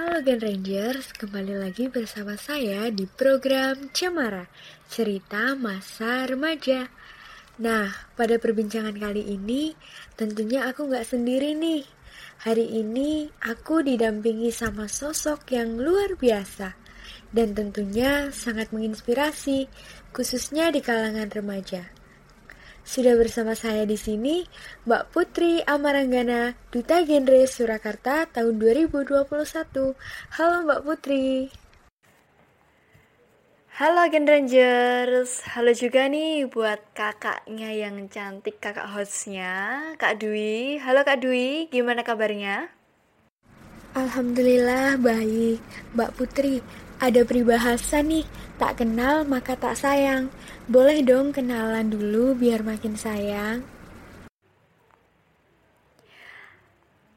Halo Gen Rangers, kembali lagi bersama saya di program Cemara, cerita masa remaja. Nah, pada perbincangan kali ini, tentunya aku nggak sendiri nih. Hari ini aku didampingi sama sosok yang luar biasa dan tentunya sangat menginspirasi, khususnya di kalangan remaja. Sudah bersama saya di sini Mbak Putri Amaranggana, Duta Genre Surakarta tahun 2021. Halo Mbak Putri. Halo Gen Rangers, halo juga nih buat kakaknya yang cantik kakak hostnya, Kak Dwi. Halo Kak Dwi, gimana kabarnya? Alhamdulillah baik, Mbak Putri. Ada peribahasa nih, tak kenal maka tak sayang. Boleh dong kenalan dulu biar makin sayang.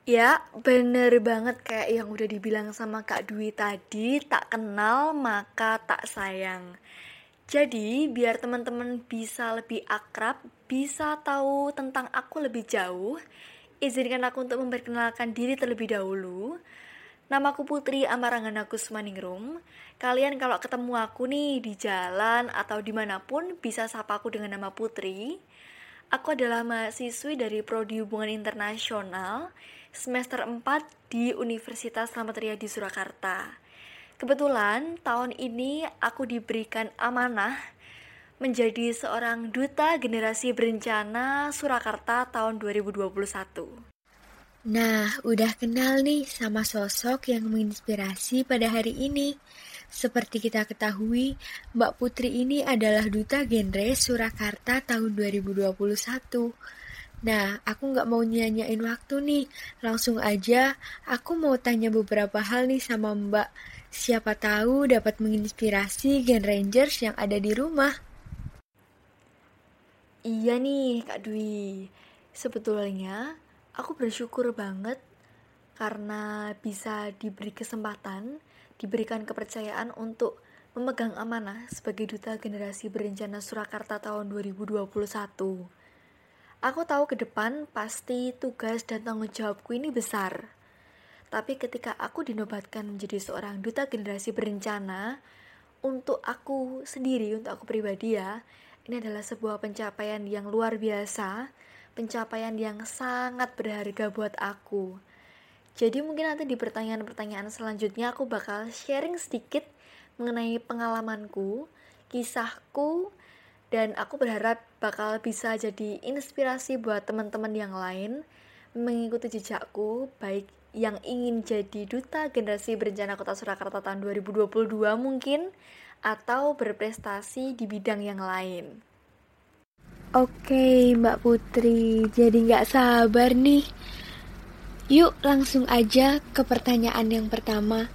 Ya, bener banget kayak yang udah dibilang sama Kak Dwi tadi, tak kenal maka tak sayang. Jadi, biar teman-teman bisa lebih akrab, bisa tahu tentang aku lebih jauh, izinkan aku untuk memperkenalkan diri terlebih dahulu. Namaku Putri Amarangan Kusmaningrum. Kalian kalau ketemu aku nih di jalan atau di mana pun bisa sapa aku dengan nama Putri. Aku adalah mahasiswi dari Prodi Hubungan Internasional semester 4 di Universitas Slamet Riyadi Surakarta. Kebetulan tahun ini aku diberikan amanah menjadi seorang duta generasi berencana Surakarta tahun 2021. Nah, udah kenal nih sama sosok yang menginspirasi pada hari ini. Seperti kita ketahui, Mbak Putri ini adalah Duta Genre Surakarta tahun 2021. Nah, aku nggak mau nyanyain waktu nih. Langsung aja, aku mau tanya beberapa hal nih sama Mbak. Siapa tahu dapat menginspirasi Gen Rangers yang ada di rumah. Iya nih, Kak Dwi. Sebetulnya, Aku bersyukur banget karena bisa diberi kesempatan, diberikan kepercayaan untuk memegang amanah sebagai duta generasi berencana Surakarta tahun 2021. Aku tahu ke depan pasti tugas dan tanggung jawabku ini besar. Tapi ketika aku dinobatkan menjadi seorang duta generasi berencana, untuk aku sendiri, untuk aku pribadi ya, ini adalah sebuah pencapaian yang luar biasa pencapaian yang sangat berharga buat aku. Jadi mungkin nanti di pertanyaan-pertanyaan selanjutnya aku bakal sharing sedikit mengenai pengalamanku, kisahku, dan aku berharap bakal bisa jadi inspirasi buat teman-teman yang lain mengikuti jejakku, baik yang ingin jadi duta generasi berencana Kota Surakarta tahun 2022 mungkin, atau berprestasi di bidang yang lain. Oke, Mbak Putri, jadi nggak sabar nih. Yuk langsung aja ke pertanyaan yang pertama.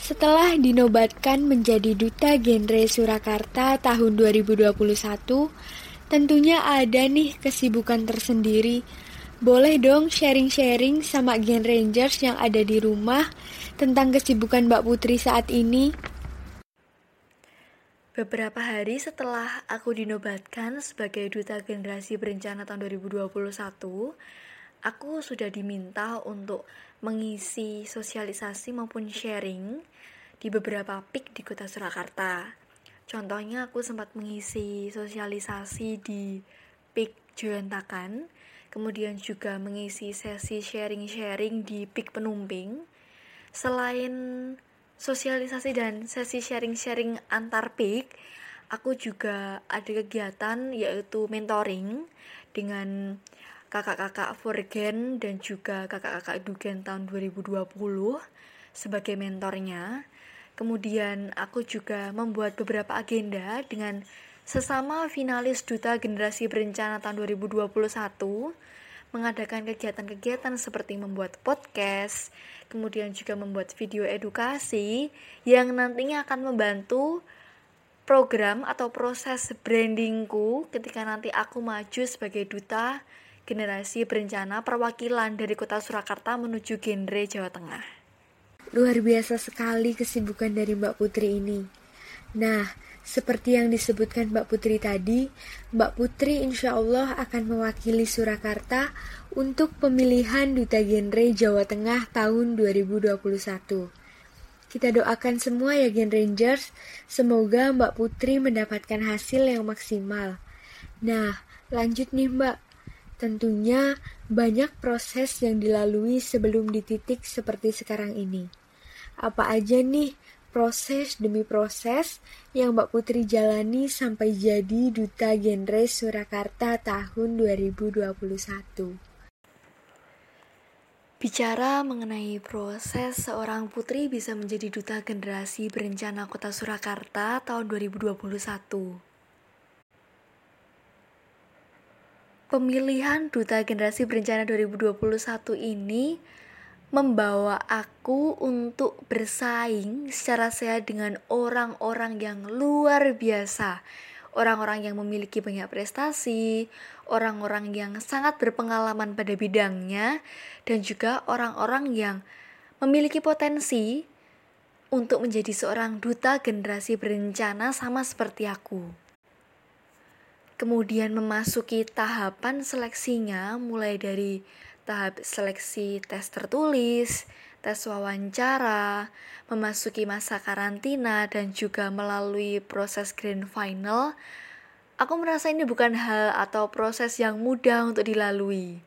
Setelah dinobatkan menjadi Duta Genre Surakarta tahun 2021, tentunya ada nih kesibukan tersendiri. Boleh dong sharing-sharing sama Gen Rangers yang ada di rumah tentang kesibukan Mbak Putri saat ini? Beberapa hari setelah aku dinobatkan sebagai Duta Generasi Berencana tahun 2021, aku sudah diminta untuk mengisi sosialisasi maupun sharing di beberapa PIK di Kota Surakarta. Contohnya aku sempat mengisi sosialisasi di PIK Joyantakan, kemudian juga mengisi sesi sharing-sharing di PIK Penumping. Selain sosialisasi dan sesi sharing-sharing antar peak, aku juga ada kegiatan yaitu mentoring dengan kakak-kakak Forgen dan juga kakak-kakak Dugen tahun 2020 sebagai mentornya. Kemudian aku juga membuat beberapa agenda dengan sesama finalis Duta Generasi Berencana tahun 2021 mengadakan kegiatan-kegiatan seperti membuat podcast, kemudian juga membuat video edukasi yang nantinya akan membantu program atau proses brandingku ketika nanti aku maju sebagai duta generasi berencana perwakilan dari kota Surakarta menuju genre Jawa Tengah. Luar biasa sekali kesibukan dari Mbak Putri ini. Nah, seperti yang disebutkan Mbak Putri tadi, Mbak Putri insya Allah akan mewakili Surakarta untuk pemilihan Duta Genre Jawa Tengah tahun 2021. Kita doakan semua ya Gen Rangers, semoga Mbak Putri mendapatkan hasil yang maksimal. Nah, lanjut nih Mbak. Tentunya banyak proses yang dilalui sebelum di titik seperti sekarang ini. Apa aja nih proses demi proses yang Mbak Putri jalani sampai jadi Duta Genre Surakarta tahun 2021? Bicara mengenai proses seorang putri bisa menjadi duta generasi berencana Kota Surakarta tahun 2021. Pemilihan duta generasi berencana 2021 ini membawa aku untuk bersaing secara sehat dengan orang-orang yang luar biasa orang-orang yang memiliki banyak prestasi, orang-orang yang sangat berpengalaman pada bidangnya, dan juga orang-orang yang memiliki potensi untuk menjadi seorang duta generasi berencana sama seperti aku. Kemudian memasuki tahapan seleksinya mulai dari tahap seleksi tes tertulis, tes wawancara, memasuki masa karantina, dan juga melalui proses grand final, aku merasa ini bukan hal atau proses yang mudah untuk dilalui.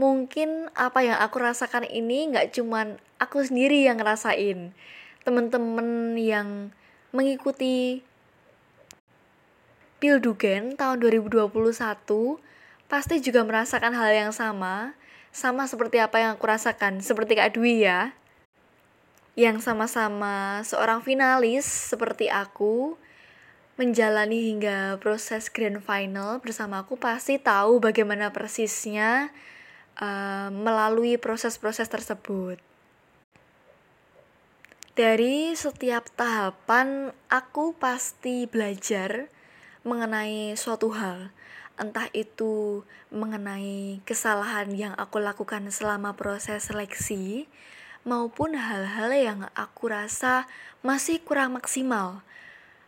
Mungkin apa yang aku rasakan ini nggak cuman aku sendiri yang ngerasain. Teman-teman yang mengikuti Pildugen tahun 2021 pasti juga merasakan hal yang sama sama seperti apa yang aku rasakan, seperti Kak Dwi ya. Yang sama-sama seorang finalis seperti aku, menjalani hingga proses grand final bersama aku pasti tahu bagaimana persisnya uh, melalui proses-proses tersebut. Dari setiap tahapan, aku pasti belajar mengenai suatu hal entah itu mengenai kesalahan yang aku lakukan selama proses seleksi maupun hal-hal yang aku rasa masih kurang maksimal.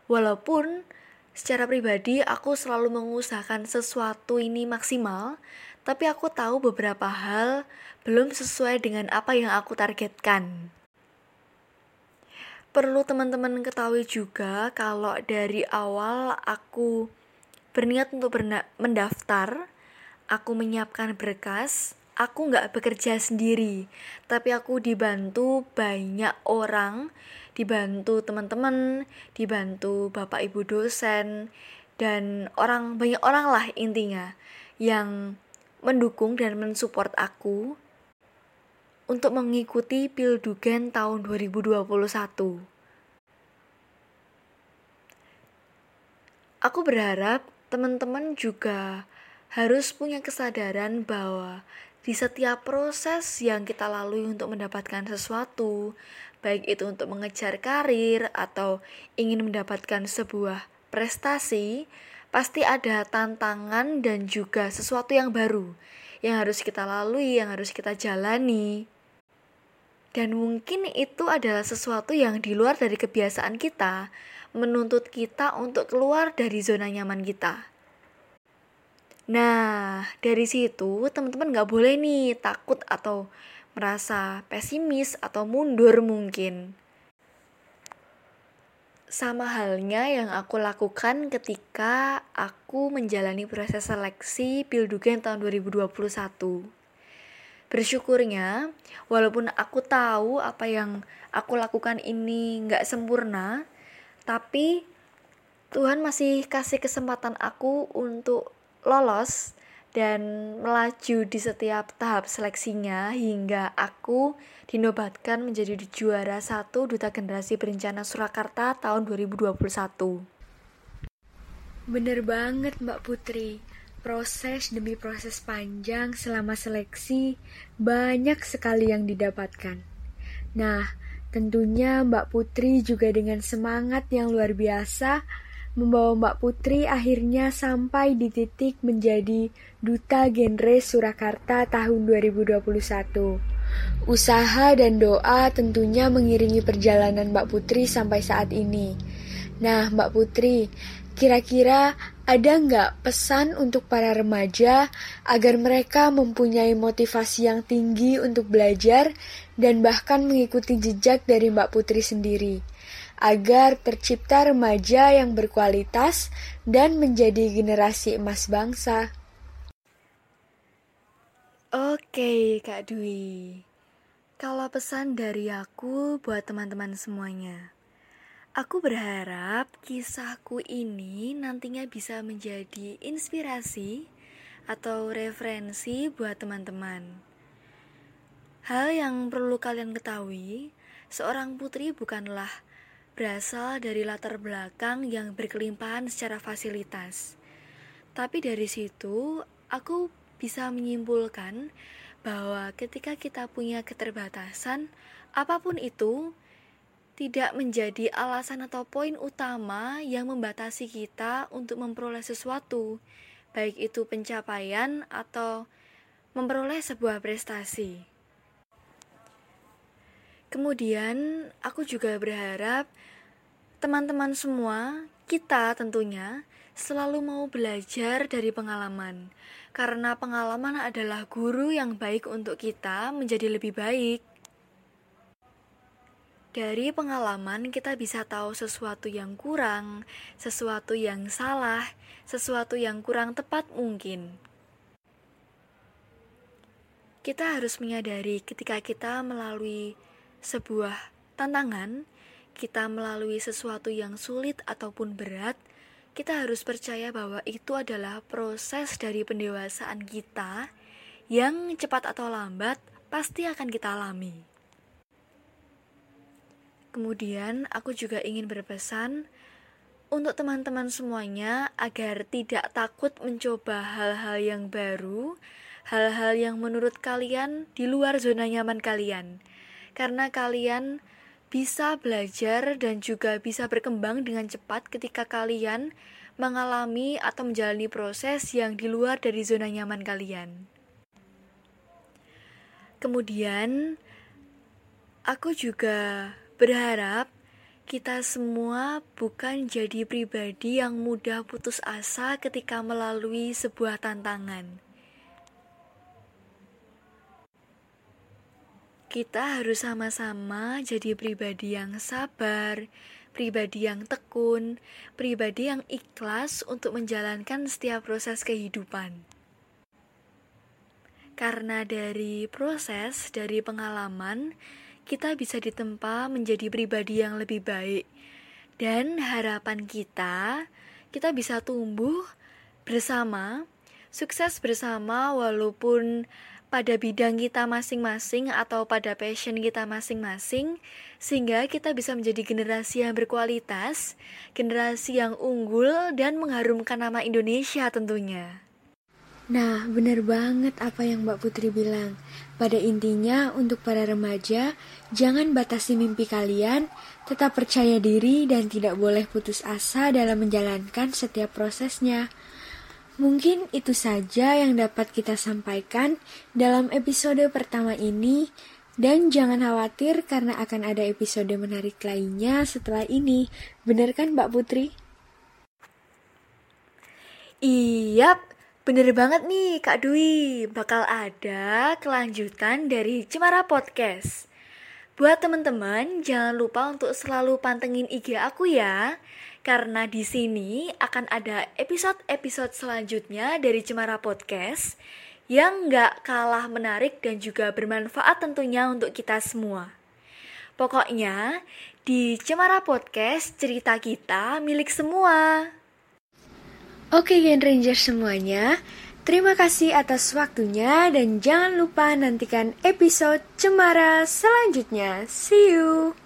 Walaupun secara pribadi aku selalu mengusahakan sesuatu ini maksimal, tapi aku tahu beberapa hal belum sesuai dengan apa yang aku targetkan. Perlu teman-teman ketahui juga kalau dari awal aku berniat untuk mendaftar, aku menyiapkan berkas, aku nggak bekerja sendiri, tapi aku dibantu banyak orang, dibantu teman-teman, dibantu bapak ibu dosen, dan orang banyak orang lah intinya yang mendukung dan mensupport aku untuk mengikuti Pildugen tahun 2021. Aku berharap teman-teman juga harus punya kesadaran bahwa di setiap proses yang kita lalui untuk mendapatkan sesuatu, baik itu untuk mengejar karir atau ingin mendapatkan sebuah prestasi, pasti ada tantangan dan juga sesuatu yang baru yang harus kita lalui, yang harus kita jalani. Dan mungkin itu adalah sesuatu yang di luar dari kebiasaan kita, menuntut kita untuk keluar dari zona nyaman kita. Nah, dari situ teman-teman nggak boleh nih takut atau merasa pesimis atau mundur mungkin. Sama halnya yang aku lakukan ketika aku menjalani proses seleksi Pildugen tahun 2021. Bersyukurnya, walaupun aku tahu apa yang aku lakukan ini nggak sempurna, tapi Tuhan masih kasih kesempatan aku untuk lolos dan melaju di setiap tahap seleksinya hingga aku dinobatkan menjadi juara satu Duta Generasi Berencana Surakarta tahun 2021. Bener banget Mbak Putri, proses demi proses panjang selama seleksi banyak sekali yang didapatkan. Nah, Tentunya Mbak Putri juga dengan semangat yang luar biasa membawa Mbak Putri akhirnya sampai di titik menjadi Duta Genre Surakarta tahun 2021. Usaha dan doa tentunya mengiringi perjalanan Mbak Putri sampai saat ini. Nah, Mbak Putri, kira-kira ada nggak pesan untuk para remaja agar mereka mempunyai motivasi yang tinggi untuk belajar dan bahkan mengikuti jejak dari Mbak Putri sendiri, agar tercipta remaja yang berkualitas dan menjadi generasi emas bangsa? Oke, Kak Dwi. Kalau pesan dari aku buat teman-teman semuanya, Aku berharap kisahku ini nantinya bisa menjadi inspirasi atau referensi buat teman-teman. Hal yang perlu kalian ketahui, seorang putri bukanlah berasal dari latar belakang yang berkelimpahan secara fasilitas. Tapi dari situ, aku bisa menyimpulkan bahwa ketika kita punya keterbatasan, apa pun itu, tidak menjadi alasan atau poin utama yang membatasi kita untuk memperoleh sesuatu, baik itu pencapaian atau memperoleh sebuah prestasi. Kemudian, aku juga berharap teman-teman semua, kita tentunya, selalu mau belajar dari pengalaman, karena pengalaman adalah guru yang baik untuk kita menjadi lebih baik. Dari pengalaman, kita bisa tahu sesuatu yang kurang, sesuatu yang salah, sesuatu yang kurang tepat mungkin. Kita harus menyadari ketika kita melalui sebuah tantangan, kita melalui sesuatu yang sulit ataupun berat, kita harus percaya bahwa itu adalah proses dari pendewasaan kita yang cepat atau lambat pasti akan kita alami. Kemudian, aku juga ingin berpesan untuk teman-teman semuanya agar tidak takut mencoba hal-hal yang baru, hal-hal yang menurut kalian di luar zona nyaman kalian, karena kalian bisa belajar dan juga bisa berkembang dengan cepat ketika kalian mengalami atau menjalani proses yang di luar dari zona nyaman kalian. Kemudian, aku juga Berharap kita semua bukan jadi pribadi yang mudah putus asa ketika melalui sebuah tantangan. Kita harus sama-sama jadi pribadi yang sabar, pribadi yang tekun, pribadi yang ikhlas untuk menjalankan setiap proses kehidupan. Karena dari proses, dari pengalaman, kita bisa ditempa menjadi pribadi yang lebih baik. Dan harapan kita, kita bisa tumbuh bersama, sukses bersama walaupun pada bidang kita masing-masing atau pada passion kita masing-masing sehingga kita bisa menjadi generasi yang berkualitas, generasi yang unggul dan mengharumkan nama Indonesia tentunya. Nah, benar banget apa yang Mbak Putri bilang. Pada intinya, untuk para remaja, jangan batasi mimpi kalian, tetap percaya diri dan tidak boleh putus asa dalam menjalankan setiap prosesnya. Mungkin itu saja yang dapat kita sampaikan dalam episode pertama ini, dan jangan khawatir karena akan ada episode menarik lainnya setelah ini. Benar kan Mbak Putri? Iya, Bener banget nih Kak Dwi, bakal ada kelanjutan dari Cemara Podcast. Buat teman-teman, jangan lupa untuk selalu pantengin IG aku ya. Karena di sini akan ada episode-episode selanjutnya dari Cemara Podcast yang gak kalah menarik dan juga bermanfaat tentunya untuk kita semua. Pokoknya, di Cemara Podcast cerita kita milik semua. Oke Gen Ranger semuanya, terima kasih atas waktunya dan jangan lupa nantikan episode Cemara selanjutnya. See you!